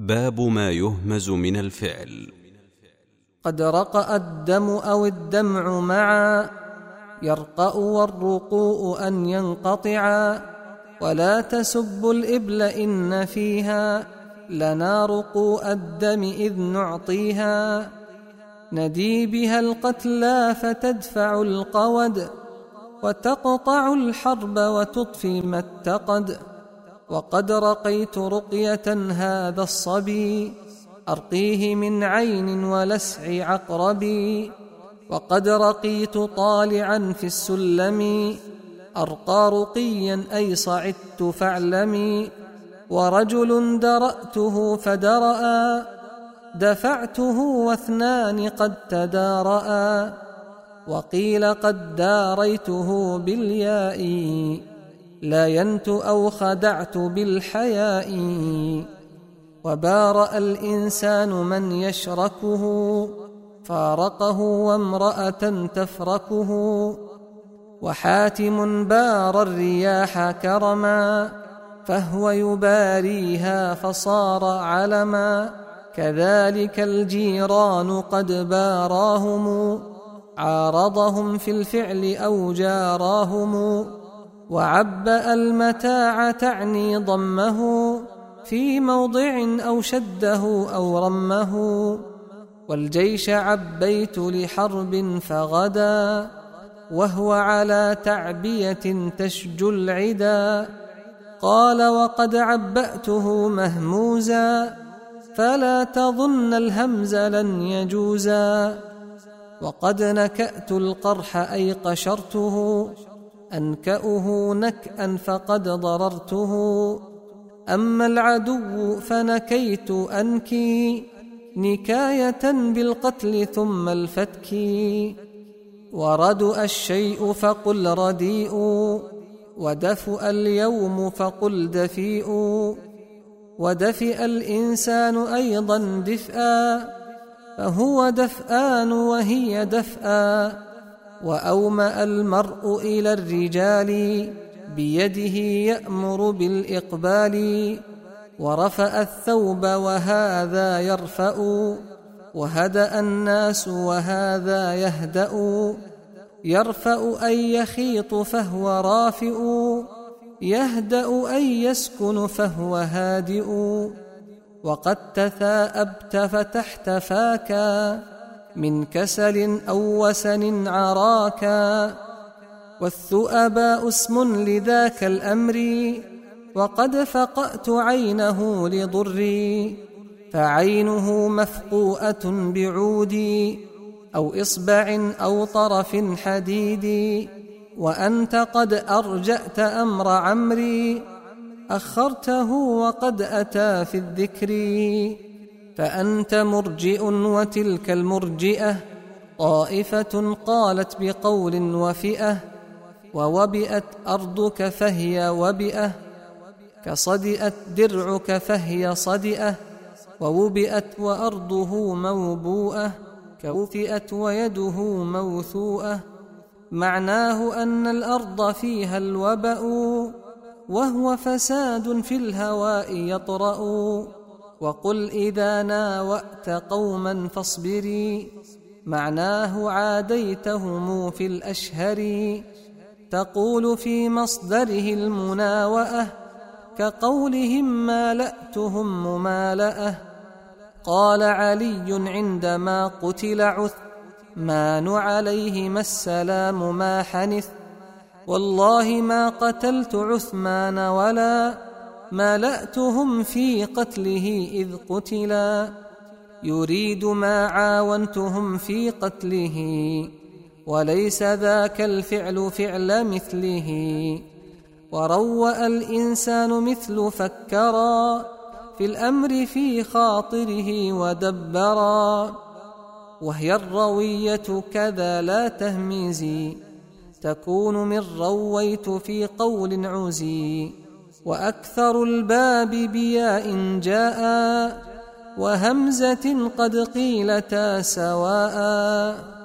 باب ما يهمز من الفعل. قد رقأ الدم أو الدمع معا يرقأ والرقوء أن ينقطعا ولا تسبوا الإبل إن فيها لنا رقوء الدم إذ نعطيها. ندي بها القتلى فتدفع القود وتقطع الحرب وتطفي ما اتقد. وقد رقيت رقية هذا الصبي أرقيه من عين ولسع عقربي. وقد رقيت طالعا في السلم أرقى رقيا أي صعدت فاعلمي. ورجل درأته فدرأ دفعته واثنان قد تدارأ. وقيل قد داريته بالياء. لاينت أو خدعت بالحياء وبارأ الإنسان من يشركه فارقه وامرأة تفركه. وحاتم بار الرياح كرما فهو يباريها فصار علما. كذلك الجيران قد باراهم عارضهم في الفعل أو جاراهم وعبأ المتاع تعني ضمه في موضع أو شده أو رمه. والجيش عبيت لحرب فغدا وهو على تعبية تشجو العدا. قال وقد عبأته مهموزا فلا تظن الهمز لن يجوزا. وقد نكأت القرح أي قشرته أنكأه نكأ فقد ضررته. أما العدو فنكيت أنكي نكاية بالقتل ثم الفتك وردأ الشيء فقل رديء ودفأ اليوم فقل دفيء. ودفئ الإنسان أيضا دفئا فهو دفآن وهي دفآ وأومأ المرء إلى الرجال بيده يأمر بالإقبال ورفأ الثوب وهذا يرفأ وهدأ الناس وهذا يهدأ يرفأ أن يخيط فهو رافئ يهدأ أن يسكن فهو هادئ وقد تثاءبت فتحت فاكا. من كسل أو وسن عراكا والثؤباء اسم لذاك الأمر وقد فقأت عينه لضري فعينه مفقوءة بعودي أو إصبع أو طرف حديد وأنت قد أرجأت أمر عمري أخرته وقد أتى في الذكر فأنت مرجئ وتلك المرجئة طائفة قالت بقول وفئة ووبئت أرضك فهي وبئة كصدئت درعك فهي صدئة ووبئت وأرضه موبوءة كوفئت ويده موثوءة معناه أن الأرض فيها الوبأ وهو فساد في الهواء يطرأ وقل إذا ناوأت قوما فاصبري معناه عاديتهم في الأشهر. تقول في مصدره المناوأة كقولهم مالأتهم ممالأة. قال علي عندما قتل عثمان عليهما السلام ما حنث. والله ما قتلت عثمان ولا مالأتهم في قتله إذ قتلا. يريد ما عاونتهم في قتله وليس ذاك الفعل فعل مثله. وروأ الإنسان مثل فكرا في الأمر في خاطره ودبرا. وهي الروية كذا لا تهميزي تكون من رويت في قول عزي. وأكثر الباب بياء جاء وهمزة قد قيلتا سواء